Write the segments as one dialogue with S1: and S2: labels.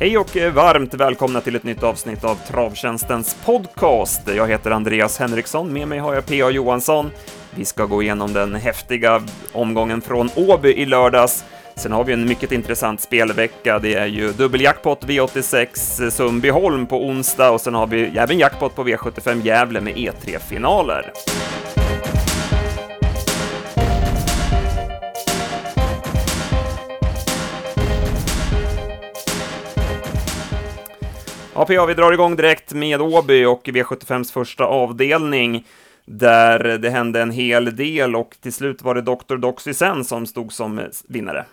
S1: Hej och varmt välkomna till ett nytt avsnitt av Travtjänstens podcast. Jag heter Andreas Henriksson, med mig har jag P.A. Johansson. Vi ska gå igenom den häftiga omgången från Åby i lördags. Sen har vi en mycket intressant spelvecka. Det är ju dubbeljackpot V86 Sundbyholm på onsdag och sen har vi även jackpot på V75 Gävle med E3-finaler. Ja, PA, vi drar igång direkt med Åby och V75s första avdelning, där det hände en hel del och till slut var det Dr. Doxy Sen som stod som vinnare.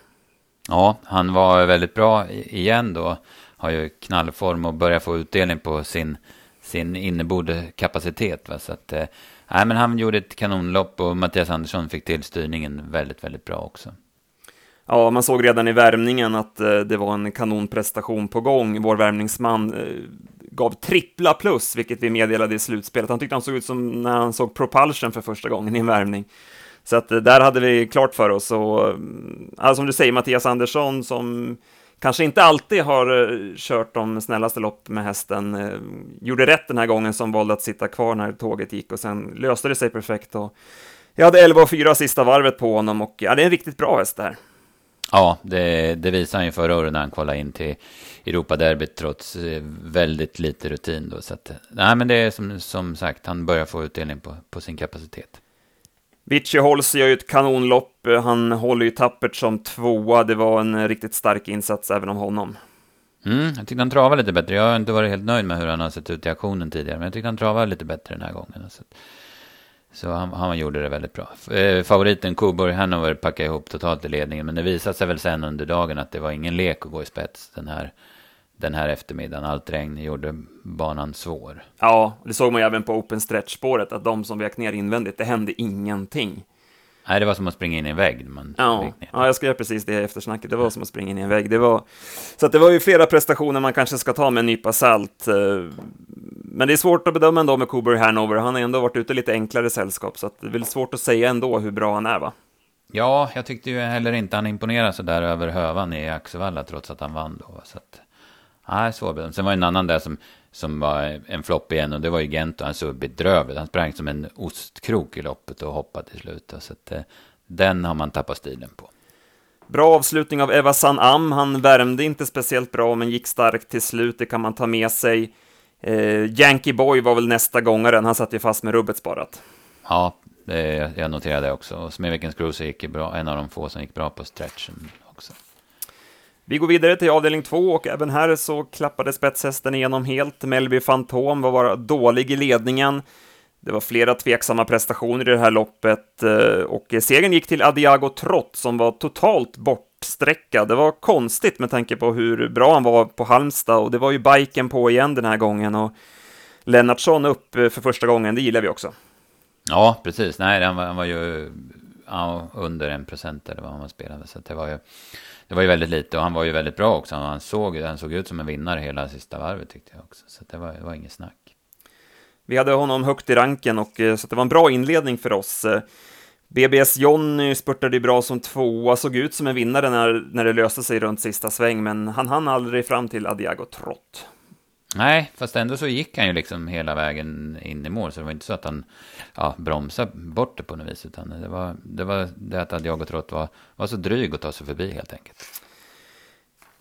S2: Ja, han var väldigt bra igen då. Har ju knallform och börjar få utdelning på sin, sin inneboende kapacitet. Va? Så att, eh, nej, men han gjorde ett kanonlopp och Mattias Andersson fick till styrningen väldigt, väldigt bra också.
S1: Ja, man såg redan i värmningen att eh, det var en kanonprestation på gång. Vår värmningsman eh, gav trippla plus, vilket vi meddelade i slutspelet. Han tyckte han såg ut som när han såg Propulsion för första gången i en värmning. Så att eh, där hade vi klart för oss och, alltså som du säger, Mattias Andersson som kanske inte alltid har kört de snällaste lopp med hästen, gjorde rätt den här gången som valde att sitta kvar när tåget gick och sen löste det sig perfekt. Och jag hade 11 och 4 sista varvet på honom och ja, det är en riktigt bra häst det här.
S2: Ja, det, det visade han ju förra året när han kvalade in till Europaderbyt trots eh, väldigt lite rutin. Då, så att, nej, men det är som, som sagt, han börjar få utdelning på, på sin kapacitet.
S1: Vici Holz gör ju ett kanonlopp. Han håller ju tappert som tvåa. Det var en riktigt stark insats även av honom.
S2: Mm, jag tyckte han travade lite bättre. Jag har inte varit helt nöjd med hur han har sett ut i aktionen tidigare. Men jag tyckte han travade lite bättre den här gången. Så så han, han gjorde det väldigt bra. Eh, favoriten Coburg Hanover packade ihop totalt i ledningen. Men det visade sig väl sen under dagen att det var ingen lek att gå i spets den här, den här eftermiddagen. Allt regn gjorde banan svår.
S1: Ja, det såg man ju även på open stretch-spåret. Att de som vek ner invändigt, det hände ingenting.
S2: Nej, det var som att springa in i en vägg. Man
S1: ja, ja, jag skrev precis det eftersnacket. Det var som att springa in i en vägg. Det var... Så att det var ju flera prestationer man kanske ska ta med en nypa salt. Men det är svårt att bedöma ändå med Cooper Hanover. Han har ändå varit ute i lite enklare sällskap, så att det är väl svårt att säga ändå hur bra han är, va?
S2: Ja, jag tyckte ju heller inte han imponerade så där över hövan i Axevalla, trots att han vann då. Så att, nej, svårbedömt. Sen var det en annan där som, som var en flopp igen, och det var ju Gento. Han såg bedrövlig Han sprang som en ostkrok i loppet och hoppade till slut. Så att, eh, den har man tappat stilen på.
S1: Bra avslutning av Eva San Am. Han värmde inte speciellt bra, men gick starkt till slut. Det kan man ta med sig. Eh, Yankee Boy var väl nästa gångaren, han satt ju fast med rubbet sparat.
S2: Ja, det, jag noterade det också. Smedvikens Cruiser gick bra, en av de få som gick bra på stretchen också.
S1: Vi går vidare till avdelning två och även här så klappade spetshästen igenom helt. Melby Fantom var bara dålig i ledningen. Det var flera tveksamma prestationer i det här loppet eh, och segern gick till Adiago Trott som var totalt bort sträcka. Det var konstigt med tanke på hur bra han var på Halmstad och det var ju biken på igen den här gången och Lennartsson upp eh, för första gången, det gillar vi också.
S2: Ja, precis. Nej, han var, han var ju ja, under en procent eller vad han spelade, så det var ju det var ju väldigt lite och han var ju väldigt bra också. Han såg, han såg ut som en vinnare hela sista varvet tyckte jag också, så det var, det var inget snack.
S1: Vi hade honom högt i ranken och eh, så det var en bra inledning för oss. BBS Jonny spurtade ju bra som tvåa, såg ut som en vinnare när, när det löste sig runt sista sväng, men han hann aldrig fram till Adiago Trott.
S2: Nej, fast ändå så gick han ju liksom hela vägen in i mål, så det var inte så att han ja, bromsade bort det på något vis, utan det var det, var det att Adiago Trott var, var så dryg att ta sig förbi helt enkelt.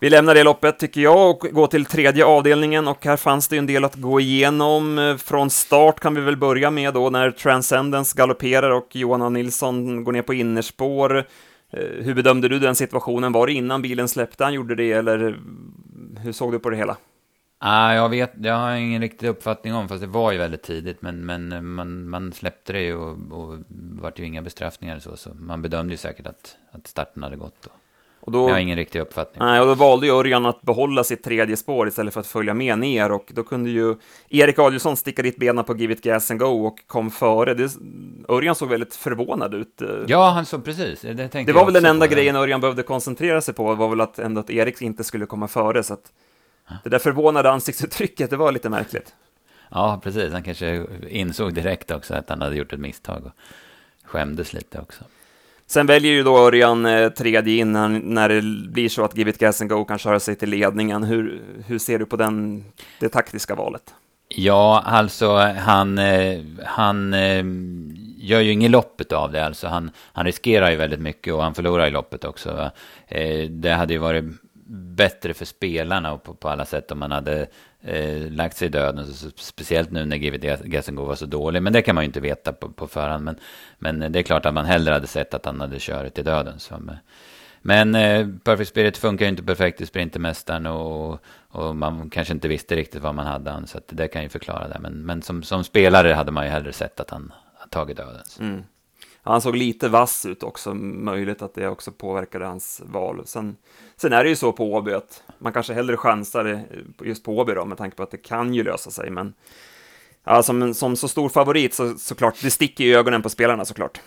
S1: Vi lämnar det loppet tycker jag och går till tredje avdelningen och här fanns det en del att gå igenom. Från start kan vi väl börja med då när Transcendence galopperar och Johan A. Nilsson går ner på innerspår. Eh, hur bedömde du den situationen? Var det innan bilen släppte han gjorde det eller hur såg du på det hela?
S2: Ah, jag vet, jag har ingen riktig uppfattning om, fast det var ju väldigt tidigt, men, men eh, man, man släppte det ju och, och vart ju inga bestraffningar så, så man bedömde ju säkert att, att starten hade gått då. Och då, jag har ingen riktig uppfattning.
S1: Nej, och då valde ju Örjan att behålla sitt tredje spår istället för att följa med ner och då kunde ju Erik Adielsson sticka dit benen på Give It Gas and Go och kom före. Det, Örjan såg väldigt förvånad ut.
S2: Ja, han såg precis.
S1: Det, det var väl den enda grejen Örjan behövde koncentrera sig på, var väl att ändå att Erik inte skulle komma före, så att det där förvånade ansiktsuttrycket, det var lite märkligt.
S2: Ja, precis. Han kanske insåg direkt också att han hade gjort ett misstag och skämdes lite också.
S1: Sen väljer ju då Örjan eh, tredje innan när det blir så att Give It Gas and Go kan köra sig till ledningen. Hur, hur ser du på den, det taktiska valet?
S2: Ja, alltså han, eh, han eh, gör ju inget loppet av det. Alltså han, han riskerar ju väldigt mycket och han förlorar i loppet också. Eh, det hade ju varit bättre för spelarna på, på alla sätt om man hade eh, lagt sig i döden. Så, speciellt nu när GVD Gassengo var så dålig. Men det kan man ju inte veta på, på förhand. Men, men det är klart att man hellre hade sett att han hade kört i döden. Så, men eh, Perfect Spirit funkar ju inte perfekt i Sprintermästaren och, och man kanske inte visste riktigt vad man hade han. Så det kan ju förklara det. Men, men som, som spelare hade man ju hellre sett att han tagit döden. Mm.
S1: Han såg lite vass ut också, möjligt att det också påverkade hans val. Sen, sen är det ju så på Åby att man kanske hellre chansar just på Åby då, med tanke på att det kan ju lösa sig, men ja, som, som så stor favorit så såklart, det sticker i ögonen på spelarna såklart.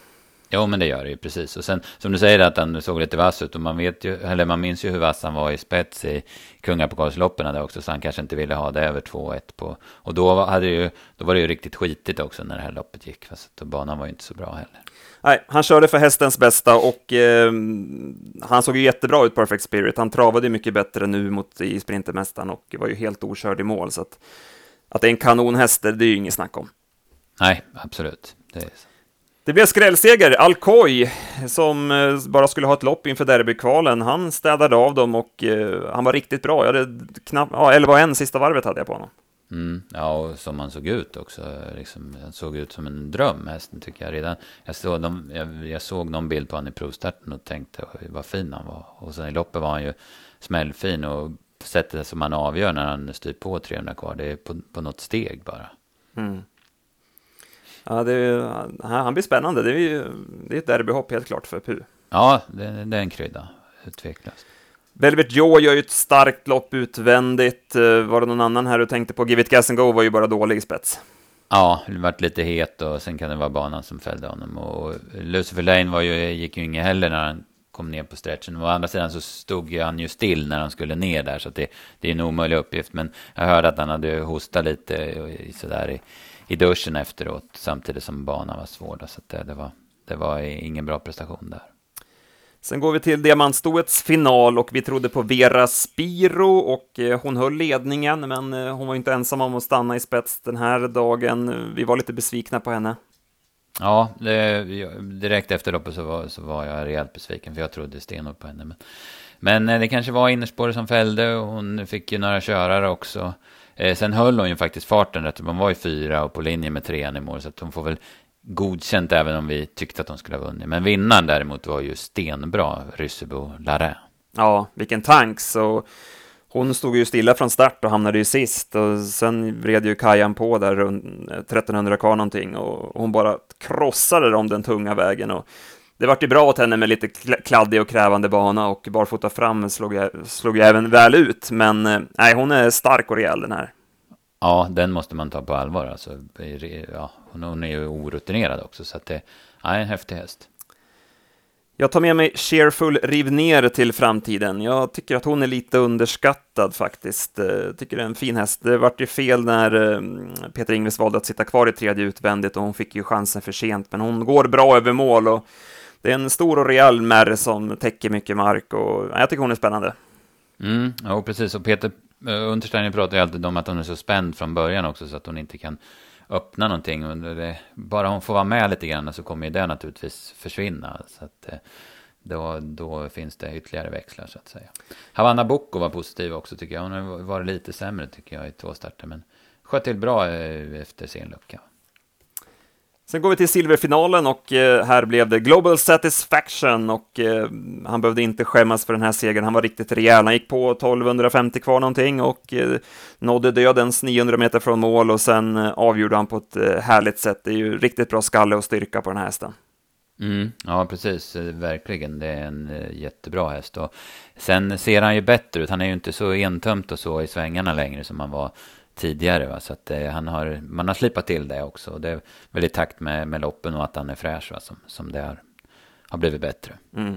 S2: Jo, men det gör det ju precis. Och sen som du säger att han såg lite vass ut och man vet ju, eller man minns ju hur vass han var i spets i kungapokalsloppen där också, så han kanske inte ville ha det över 2-1 på. Och då, hade ju, då var det ju riktigt skitigt också när det här loppet gick, fast banan var ju inte så bra heller.
S1: Nej, han körde för hästens bästa och eh, han såg ju jättebra ut, Perfect Spirit. Han travade mycket bättre nu mot i Sprintermästaren och var ju helt okörd i mål, så att, att det är en kanonhäst, det är ju inget snack om.
S2: Nej, absolut. Det är.
S1: Det blev skrällseger. Alcoy, som eh, bara skulle ha ett lopp inför derbykvalen, han städade av dem och uh, han var riktigt bra. Jag hade knappt, ja, 11 sista varvet hade jag på honom.
S2: Mm, ja, och som han såg ut också. Liksom, han såg ut som en dröm, hästen tycker jag. Redan, jag, såg dem, jag, jag såg någon bild på honom i provstarten och tänkte vad fin han var. Och sen i loppet var han ju smällfin och sättet som han avgör när han styr på 300 kvar, det är på, på något steg bara. Mm.
S1: Ja, det, han blir spännande. Det är, ju, det är ett derbyhopp helt klart för Pu.
S2: Ja, det, det är en krydda, tveklöst.
S1: Velvet Joe gör ju ett starkt lopp utvändigt. Eh, var det någon annan här du tänkte på? Give it gas and go var ju bara dålig spets.
S2: Ja, det vart lite het och sen kan det vara banan som fällde honom. Och Lucifer Lane var ju, gick ju inget heller när han kom ner på stretchen. Å andra sidan så stod ju han ju still när han skulle ner där, så det, det är en omöjlig uppgift. Men jag hörde att han hade hostat lite sådär i, i duschen efteråt, samtidigt som banan var svår. Så det, det, var, det var ingen bra prestation där.
S1: Sen går vi till diamantstoets final och vi trodde på Vera Spiro och eh, hon höll ledningen, men eh, hon var inte ensam om att stanna i spets den här dagen. Vi var lite besvikna på henne.
S2: Ja, det, direkt efter loppet så var, så var jag rejält besviken, för jag trodde stenhårt på henne. Men, men eh, det kanske var innerspåret som fällde och hon fick ju några körare också. Eh, sen höll hon ju faktiskt farten rätt. Hon var ju fyra och på linje med trean i mål. Så att hon får väl godkänt även om vi tyckte att hon skulle ha vunnit. Men vinnaren däremot var ju stenbra, Ryssebo Larin.
S1: Ja, vilken tank. Så hon stod ju stilla från start och hamnade ju sist. Och sen vred ju Kajan på där runt 1300 kvar någonting. Och hon bara krossade dem den tunga vägen. Och det vart ju bra åt henne med lite kladdig och krävande bana och barfota fram slog ju, slog ju även väl ut, men eh, nej, hon är stark och rejäl den här.
S2: Ja, den måste man ta på allvar. Alltså, ja, hon är ju orutinerad också, så att det är en häftig häst.
S1: Jag tar med mig Cheerful Rivner till framtiden. Jag tycker att hon är lite underskattad faktiskt. Jag eh, tycker det är en fin häst. Det vart ju fel när eh, Peter Ingves valde att sitta kvar i tredje utvändigt och hon fick ju chansen för sent, men hon går bra över mål och det är en stor och rejäl märr som täcker mycket mark och jag tycker hon är spännande.
S2: Mm, ja, precis. Och Peter uh, Untersteiner pratar ju alltid om att hon är så spänd från början också så att hon inte kan öppna någonting. Och det, bara hon får vara med lite grann så kommer ju det naturligtvis försvinna. Så att, eh, då, då finns det ytterligare växlar så att säga. Havanna Boko var positiv också tycker jag. Hon har varit lite sämre tycker jag i två starter. Men sköt till bra eh, efter sin lucka.
S1: Sen går vi till silverfinalen och eh, här blev det Global Satisfaction och eh, han behövde inte skämmas för den här segern. Han var riktigt rejäl. Han gick på 1250 kvar någonting och eh, nådde dödens 900 meter från mål och sen avgjorde han på ett härligt sätt. Det är ju riktigt bra skalle och styrka på den här hästen.
S2: Mm, ja, precis. Verkligen. Det är en jättebra häst. Och sen ser han ju bättre ut. Han är ju inte så entömt och så i svängarna längre som han var tidigare. Va? Så att eh, han har, man har slipat till det också. Och det är väl i takt med, med loppen och att han är fräsch va? Som, som det har, har blivit bättre. Mm.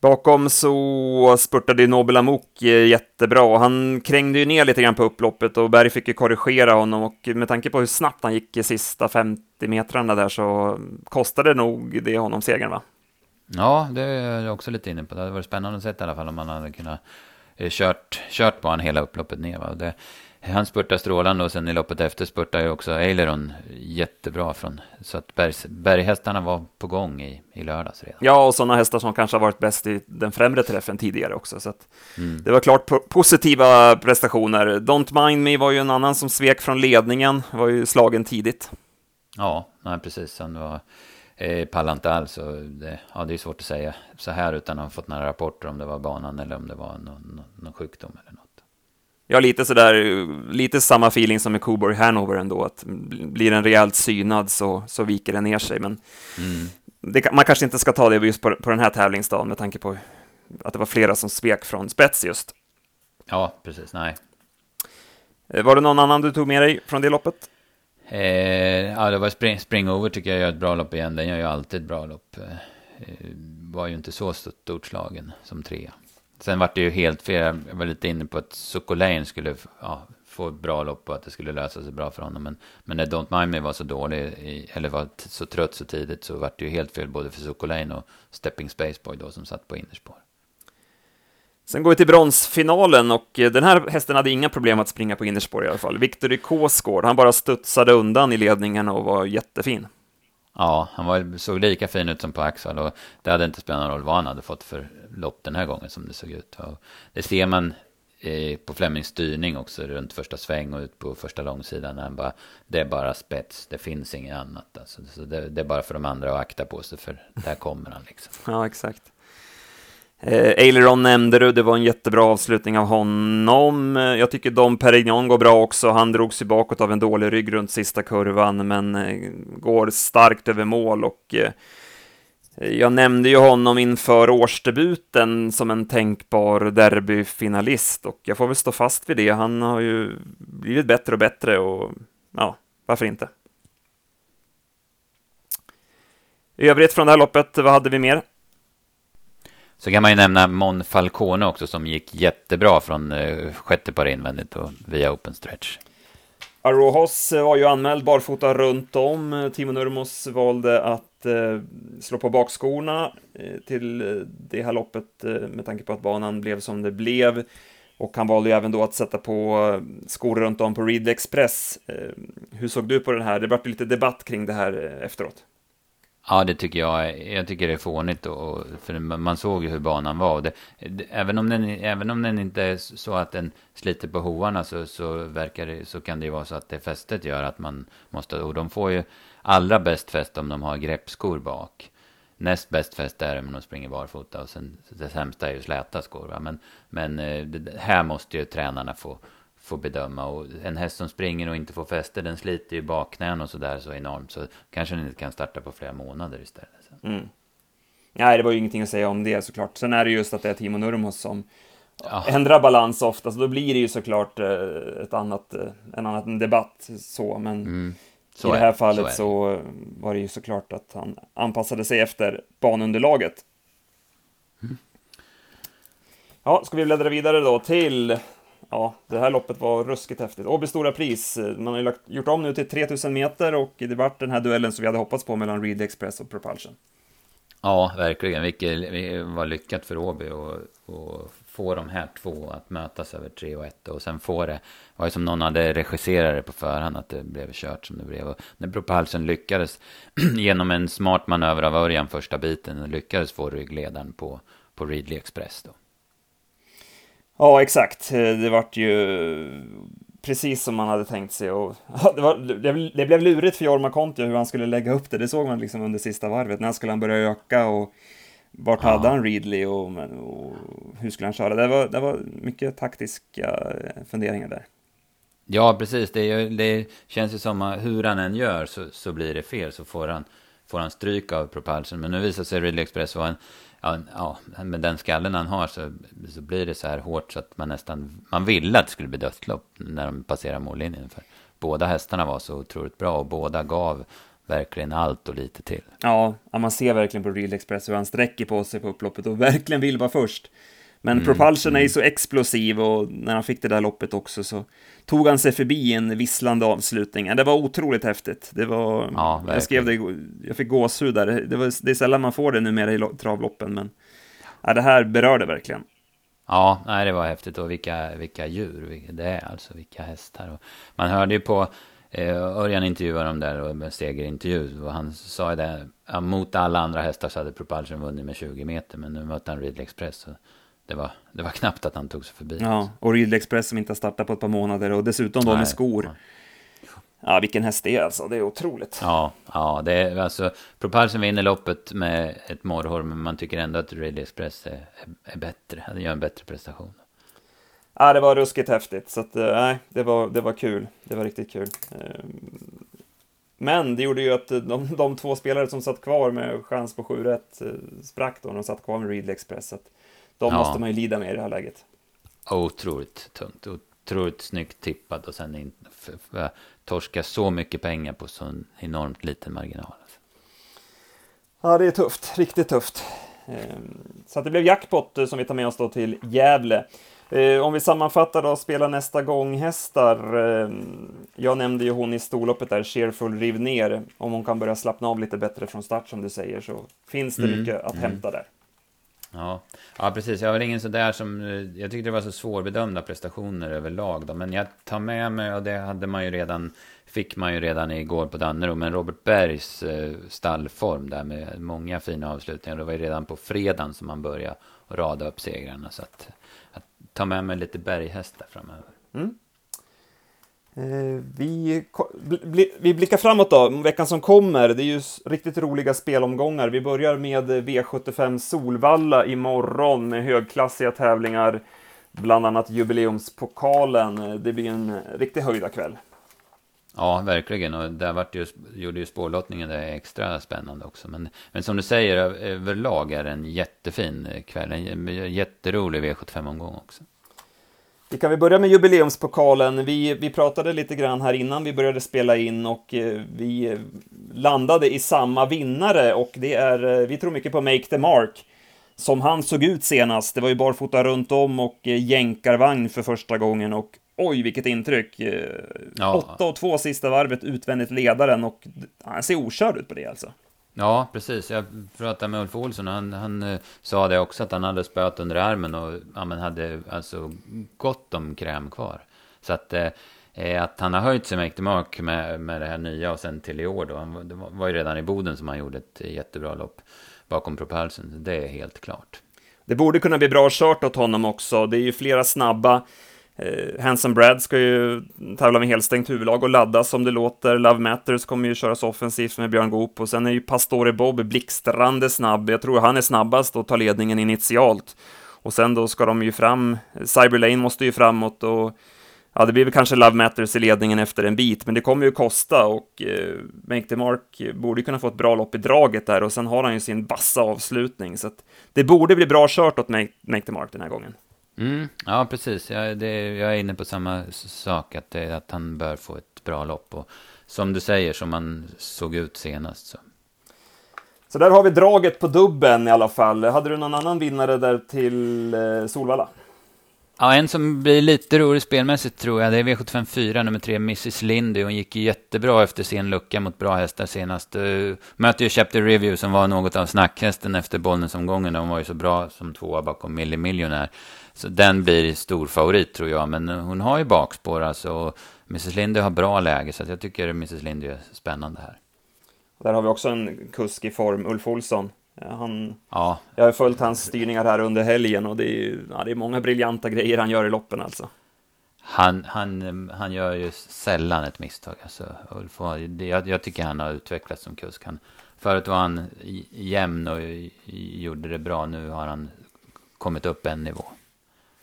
S1: Bakom så spurtade Nobel Amok eh, jättebra. Han krängde ju ner lite grann på upploppet och Berg fick ju korrigera honom och med tanke på hur snabbt han gick i sista 50 30 metrarna där så kostade nog det honom segern va?
S2: Ja, det är jag också lite inne på. Det hade varit spännande att se i alla fall om man hade kunnat kört, kört på han hela upploppet ner. Va? Det, han spurtar strålande och sen i loppet efter spurtar ju också Eileron jättebra från. Så att bergs, berghästarna var på gång i, i lördags redan.
S1: Ja, och sådana hästar som kanske har varit bäst i den främre träffen tidigare också. Så att mm. det var klart positiva prestationer. Don't Mind Me var ju en annan som svek från ledningen, var ju slagen tidigt.
S2: Ja, nej, precis. Han var eh, pallade alls. det, ja, det är svårt att säga så här utan att ha fått några rapporter om det var banan eller om det var någon, någon sjukdom eller något.
S1: Ja, lite sådär, lite samma feeling som med Coburg Hanover ändå, att blir den rejält synad så, så viker den ner sig, men mm. det, man kanske inte ska ta det just på, på den här tävlingsdagen med tanke på att det var flera som svek från spets just.
S2: Ja, precis, nej.
S1: Eh, var det någon annan du tog med dig från det loppet?
S2: Eh, ja, det var spring, Springover tycker jag gör ett bra lopp igen. Den gör ju alltid ett bra lopp. Eh, eh var ju inte så stort slagen som trea. Sen var det ju helt fel. Jag var lite inne på att Sokolane skulle ja, få ett bra lopp och att det skulle lösa sig bra för honom. Men, men när Don't Mind Me var så dålig, i, eller var så trött så tidigt, så var det ju helt fel både för Sokolane och Stepping Spaceboy då som satt på innerspår.
S1: Sen går vi till bronsfinalen och eh, den här hästen hade inga problem att springa på innerspår i alla fall. Victor Kåsgård, han bara studsade undan i ledningen och var jättefin.
S2: Ja, han var, såg lika fin ut som på Axel och det hade inte spelat någon roll vad han hade fått för lopp den här gången som det såg ut. Och det ser man eh, på Flemings styrning också runt första sväng och ut på första långsidan. När han bara, det är bara spets, det finns inget annat. Alltså, så det, det, är bara för de andra att akta på sig för där kommer han liksom.
S1: Ja, exakt. Eh, Aileron nämnde du, det var en jättebra avslutning av honom. Eh, jag tycker Dom Perignon går bra också. Han drog sig bakåt av en dålig rygg runt sista kurvan, men eh, går starkt över mål och eh, jag nämnde ju honom inför årsdebuten som en tänkbar derbyfinalist och jag får väl stå fast vid det. Han har ju blivit bättre och bättre och ja, varför inte? I övrigt från det här loppet, vad hade vi mer?
S2: Så kan man ju nämna Mon Falcone också som gick jättebra från eh, sjätte par invändigt och via open stretch.
S1: Arohos eh, var ju anmäld barfota runt om. Eh, Timo Nurmos valde att eh, slå på bakskorna eh, till eh, det här loppet eh, med tanke på att banan blev som det blev. Och han valde ju även då att sätta på skor runt om på Readly Express. Eh, hur såg du på den här? Det vart lite debatt kring det här efteråt.
S2: Ja, det tycker jag. Jag tycker det är fånigt. Och, för man såg ju hur banan var. Det, även, om den, även om den inte är så att den sliter på hovarna så, så, verkar det, så kan det ju vara så att det fästet gör att man måste... Och de får ju allra bäst fäst om de har greppskor bak. Näst bäst fäst är det om de springer barfota. Och sen det sämsta är ju släta skor. Va? Men, men eh, det, här måste ju tränarna få får bedöma. Och en häst som springer och inte får fäste, den sliter ju bakknän och sådär så enormt. Så kanske den inte kan starta på flera månader istället.
S1: Mm. Nej, det var ju ingenting att säga om det såklart. Sen är det just att det är Timo Nurmos som ja. ändrar balans ofta, så då blir det ju såklart eh, ett annat, eh, en annan debatt så, men mm. så i det här är, fallet så, så, var det ju såklart att han anpassade sig efter banunderlaget. Mm. Ja, ska vi bläddra vidare då till ja, det här loppet var ruskigt häftigt. Åby Stora Pris, man har ju lagt, gjort om nu till 3000 meter och det vart den här duellen som vi hade hoppats på mellan Reed Express och Propulsion.
S2: Ja, verkligen. Vilket var lyckat för Åby och, få de här två att mötas över 3 och 1 och sen få det, Det var ju som någon hade regisserat det på förhand att det blev kört som det blev. Och när Propulsion lyckades genom en smart manöver av Örjan första biten lyckades få ryggledaren på, på Readly Express då.
S1: Ja, exakt. Det vart ju precis som man hade tänkt sig. Och, det, var, det, blev lurigt för Jorma Kontio hur han skulle lägga upp det. Det såg man liksom under sista varvet. När skulle han börja öka och vart ja. hade han Readly och, och, hur skulle han köra? Det var, det var mycket taktiska funderingar där.
S2: Ja, precis. Det, det känns ju som att hur han än gör så, så blir det fel. Så får han, får han stryk av Propulsion. Men nu visar sig Ridley Express vara en ja, ja, med den skallen han har så, så blir det så här hårt så att man nästan, man ville att det skulle bli dödslopp när de passerar mållinjen. För båda hästarna var så otroligt bra och båda gav verkligen allt och lite till.
S1: Ja, man ser verkligen på Real Express hur han sträcker på sig på upploppet och verkligen vill vara först. Men
S2: Mm,
S1: Propulsion är ju
S2: mm.
S1: så explosiv och när han fick det där loppet också så tog han sig förbi en visslande avslutning. Det var otroligt häftigt. Det var,
S2: Ja,
S1: jag skrev det, jag fick gåshud där. Det, var, det är sällan man får det numera i lo- travloppen, men ja, det här berörde verkligen.
S2: Ja, nej, det var häftigt och vilka, vilka djur det är, alltså vilka hästar. Och man hörde ju på eh, Örjan intervjuade dem där och med segerintervju och han sa ju det, mot alla andra hästar så hade Propulsion vunnit med 20 meter, men nu mötte han Ridley Express. Och det, var, det var knappt att han tog sig förbi.
S1: Ja, och Ridley Express som inte har startat på ett par månader och dessutom då
S2: Nej,
S1: med skor. Ja, vilken häst det är alltså, det är otroligt.
S2: Ja, ja, det är alltså Propulsion vinner loppet med ett morrhår, men man tycker ändå att Ridley Express är, är, är bättre, han gör en bättre prestation.
S1: Ja, det var ruskigt häftigt, så att, eh, nej, det var, det var kul. Det var riktigt kul. Ehm, Men det gjorde ju att de, de två spelare som satt kvar med chans på 7 rätt eh, sprack då de satt kvar med Ridley Express. Så att de
S2: Ja.
S1: måste man ju lida med i det här läget.
S2: Otroligt tungt, otroligt snyggt tippad och sen in, torska så mycket pengar på så en enormt liten marginal.
S1: Ja, det är tufft, riktigt tufft. Ehm, Så det blev jackpot eh, som vi tar med oss då till Gävle. Eh, Om vi sammanfattar då, spela nästa gång hästar. ehm, Jag nämnde ju hon i storloppet där, Cheerful riv ner. Om hon kan börja slappna av lite bättre från start som du säger så finns det
S2: Mm,
S1: mycket att
S2: mm.
S1: hämta där.
S2: Ja. ja, precis. Jag var ingen sådär som... Eh, jag tyckte det var så svårbedömda prestationer överlag. Då. Men jag tar med mig, och det hade man ju redan, fick man ju redan igår på Dannero, men Robert Bergs eh, stallform där med många fina avslutningar. Det var ju redan på fredagen som man började rada upp segrarna. Så att, att ta med mig lite berghästar framöver. Mm.
S1: Eh, vi, vi blickar framåt då, veckan som kommer. Det är ju riktigt roliga spelomgångar. Vi börjar med V75 Solvalla imorgon med högklassiga tävlingar, bland annat jubileumspokalen. Det blir en riktig riktig höjdarkväll.
S2: Ja, verkligen. Och där vart ju, gjorde ju spårlottningen det extra spännande också. Men, men som du säger, överlag är det en jättefin kväll. En jätterolig V75-omgång också.
S1: Vi kan väl börja med jubileumspokalen. Vi, vi pratade lite grann här innan vi började spela in och eh, vi landade i samma vinnare och det är, eh, vi tror mycket på Make the Mark. Som han såg ut senast. Det var ju barfota runt om och eh, jänkarvagn för första gången och oj vilket intryck.
S2: Ja.
S1: Åtta och två sista varvet utvändigt ledaren och han ser okörd ut på det alltså.
S2: Ja, precis. Jag pratade med Ulf Olsson och han, han eh, sa det också att han hade spöat under armen och ja, men hade alltså gott om kräm kvar. Så att, eh, eh att han har höjt sig med Mark med, med det här nya och sen till i år då. Han, det var- var ju redan i Boden som han gjorde ett jättebra lopp bakom Propulsion. Det är helt klart.
S1: Det borde kunna bli bra kört åt honom också. Det är ju flera snabba. Eh, Hanson Brad ska ju tävla med helstängt huvudlag och ladda som det låter. Love Matters kommer ju köras offensivt med Björn Goop och sen är ju Pastore Bob blixtrande snabb. Jag tror han är snabbast och tar ledningen initialt. Och sen då ska de ju fram. Cyberlane måste ju framåt och ja, det blir väl kanske Love Matters i ledningen efter en bit, men det kommer ju kosta och eh, Make the Mark borde ju kunna få ett bra lopp i draget där och sen har han ju sin bassa avslutning så att det borde bli bra kört åt Make, Make the Mark den här gången.
S2: Mm, ja, precis. Jag, det, jag är inne på samma sak, att, det, att han bör få ett bra lopp. Och som du säger, som han såg ut senast. Så.
S1: Så där har vi draget på dubben i alla fall. Hade du någon annan vinnare där till eh, Solvalla?
S2: Ja, en som blir lite rolig spelmässigt tror jag, det är V754 nummer 3, Mrs Lindy. Hon gick ju jättebra efter sin lucka mot bra hästar senast. Möter mötte ju Chapter Review som var något av snackhästen efter Bollnäsomgången. Hon var ju så bra som tvåa bakom Millie Millionaire. Så den blir stor favorit tror jag, men eh, hon har ju bakspår alltså. Och Mrs Lindy har bra läge, så jag tycker Mrs Lindy är spännande här.
S1: Där har vi också en kusk i form, Ulf Olsson. Ja, Han,
S2: Ja,
S1: jag har följt hans styrningar här under helgen och det är, ja, det är många briljanta grejer han gör i loppen alltså.
S2: Han, han, han gör ju sällan ett misstag. Alltså, Ulf, jag, jag tycker han har utvecklats som kusk. Han, förut var han jämn och gjorde det bra. Nu har han kommit upp en nivå.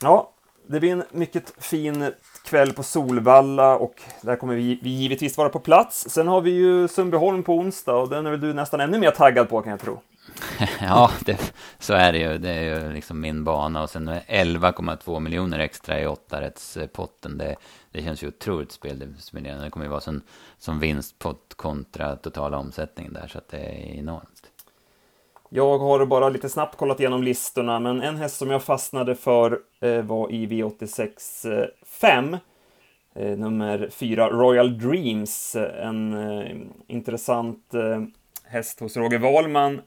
S1: Ja, det blir en mycket fin kväll på Solvalla och där kommer vi, vi givetvis vara på plats. Sen har vi ju Sundbyholm på onsdag och den är väl du nästan ännu mer taggad på kan jag tro.
S2: ja, det, så är det ju. Det är ju liksom min bana. Och sen 11,2 miljoner extra i åttarättspotten. Det, det känns ju otroligt spelstimulerande. Det kommer ju vara som, som vinstpott kontra totala omsättningen där. Så att det är enormt.
S1: Jag har bara lite snabbt kollat igenom listorna, men en häst som jag fastnade för eh, var i V86 5. Eh, eh, nummer 4, Royal Dreams. En intressant häst hos Roger Wahlman.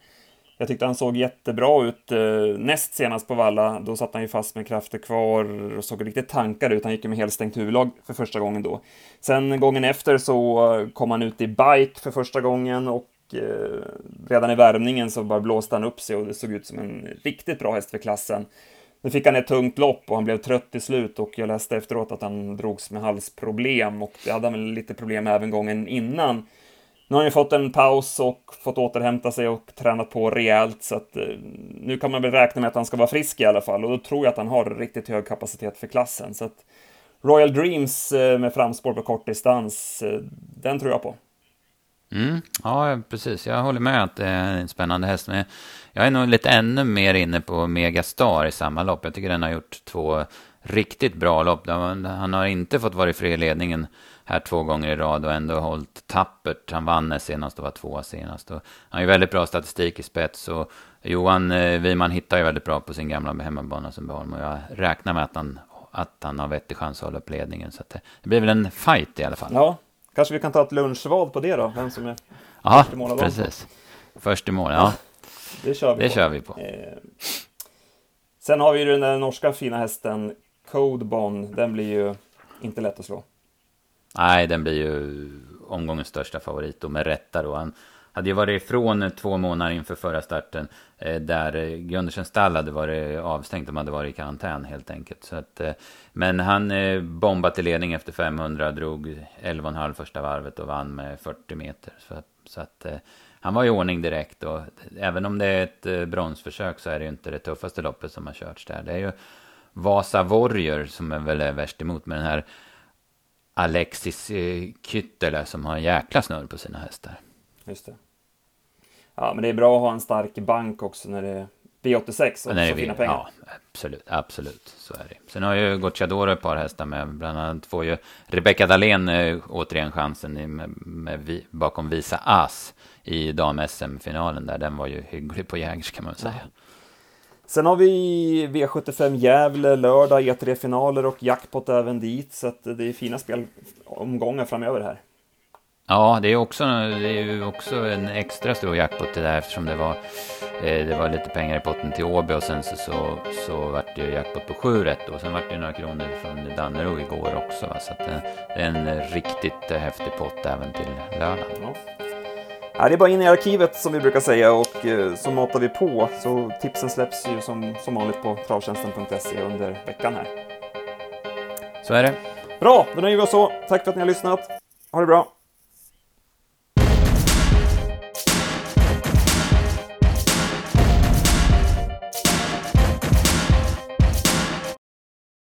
S1: Jag tyckte han såg jättebra ut näst senast på Valla. Då satt han ju fast med krafter kvar och såg riktigt tankad ut. Han gick ju med helstängt huvudlag för första gången då. Sen gången efter så kom han ut i bike för första gången och eh, redan i värmningen så bara blåste han upp sig och det såg ut som en riktigt bra häst för klassen. Nu fick han ett tungt lopp och han blev trött till slut och jag läste efteråt att han drogs med halsproblem och det hade han väl lite problem med även gången innan. Nu har han ju fått en paus och fått återhämta sig och tränat på rejält så att eh, nu kan man väl räkna med att han ska vara frisk i alla fall och då tror jag att han har riktigt hög kapacitet för klassen. Så att Royal Dreams eh, med framspår på kortdistans, eh, den tror jag på.
S2: Mm, ja, precis. Jag håller med att det är en spännande häst. Men jag är nog lite ännu mer inne på Megastar i samma lopp. Jag tycker den har gjort två riktigt bra lopp. Han har inte fått vara i fri ledningen här två gånger i rad och ändå hållit tappert. Han vann senast och var tvåa senast. Och han har ju väldigt bra statistik i spets. Och Johan eh, Wiman hittar ju väldigt bra på sin gamla hemmabana som Sundbyholm. Och jag räknar med att han, att han har vettig chans att hålla upp ledningen. Så det, det blir väl en fight i alla fall.
S1: Ja, kanske vi kan ta ett lunchvad på det då? Vem som är
S2: ja, först i mål precis. Först i mål, ja.
S1: Det kör vi
S2: det
S1: på.
S2: Kör vi på.
S1: Eh, sen har vi ju den där norska fina hästen Codebon. Den blir ju inte lätt att slå.
S2: Nej, den blir ju omgångens största favorit och med rätta då. Han hade ju varit ifrån två månader inför förra starten eh, där Gundersens stall hade varit avstängt. De hade varit i karantän helt enkelt. Så att, eh, men han eh, bombade till ledning efter 500, drog 11,5 första varvet och vann med 40 meter. Så, så att han var i ordning direkt och även om det är ett bronsförsök så är det ju inte det tuffaste loppet som har körts där. Det är ju Vasa Warrior som är väl är värst emot med den här Alexis Kyttele som har en jäkla snurr på sina hästar.
S1: Just det. Ja, men det är bra att ha en stark bank också när det är V86 och
S2: när
S1: så fina pengar.
S2: Ja, absolut, absolut, så är det. Sen har ju Gocciadoro ett par hästar med, bland annat får ju Rebecca Dahlén äh, återigen chansen med, med, med, bakom Visa As i dam-SM-finalen där. Den var ju hygglig på Jägers kan man säga. Ja.
S1: Sen har vi V75 Gävle lördag, E3-finaler och jackpot även dit, så det är fina spelomgångar framöver här.
S2: Ja, det är, också, det är ju också en extra stor jackpot det där eftersom det var, eh, det var lite pengar i potten till Åby och sen så, så, så vart det jackpot på 7 rätt och sen vart det några kronor från Dannero igår också. Va? Så det, det är en riktigt häftig pott även till lördagen. Ja.
S1: Ja, det är bara in i arkivet som vi brukar säga och eh, så matar vi på. Så tipsen släpps ju som, som vanligt på travtjänsten.se under veckan här.
S2: Så är det.
S1: Bra, då nöjer vi oss så. Tack för att ni har lyssnat. Ha det bra.